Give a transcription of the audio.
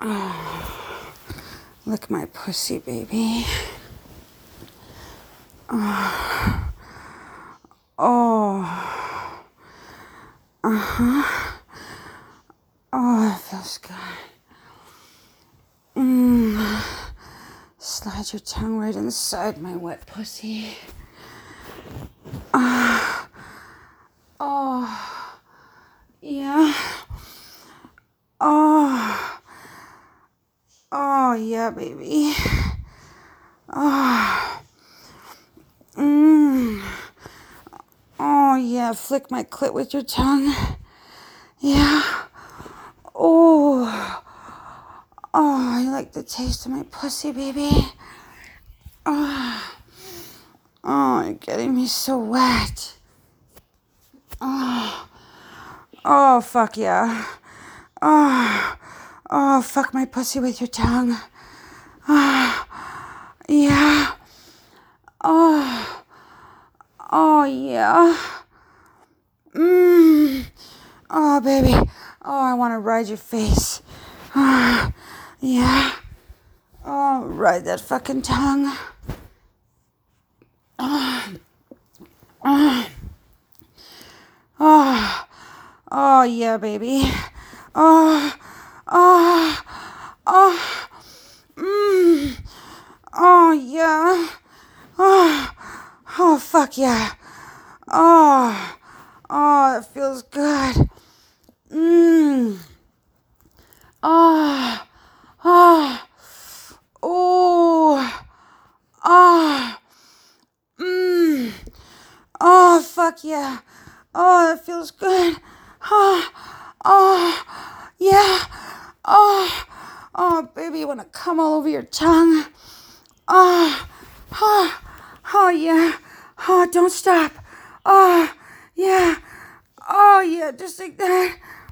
Oh, lick my pussy, baby. Oh. Oh. Uh huh. Oh, feels good. Mm. Slide your tongue right inside my wet pussy. Ah. Oh. Yeah. Oh. Oh, yeah, baby. Oh. Mmm. Oh, yeah, flick my clit with your tongue. Yeah. Oh. Oh, I like the taste of my pussy, baby? Oh. Oh, you're getting me so wet. Oh. Oh, fuck yeah. Oh. Oh, fuck my pussy with your tongue. Oh. Yeah. Oh. Oh, yeah. Mmm. Oh, baby. Oh, I want to ride your face. Oh, yeah. Oh, ride that fucking tongue. Oh. Oh. Oh. Oh, yeah, baby. Oh. Oh. Oh. Mmm. Oh, yeah. Oh. Oh, fuck yeah. Oh, oh, it feels good. Mmm. Oh, oh, oh, oh, mmm. Oh, fuck yeah. Oh, that feels good. Oh, oh, yeah. Oh, oh, baby, you want to come all over your tongue? Oh, oh, oh, yeah. Oh, don't stop. Oh, yeah. Oh, yeah, just like that.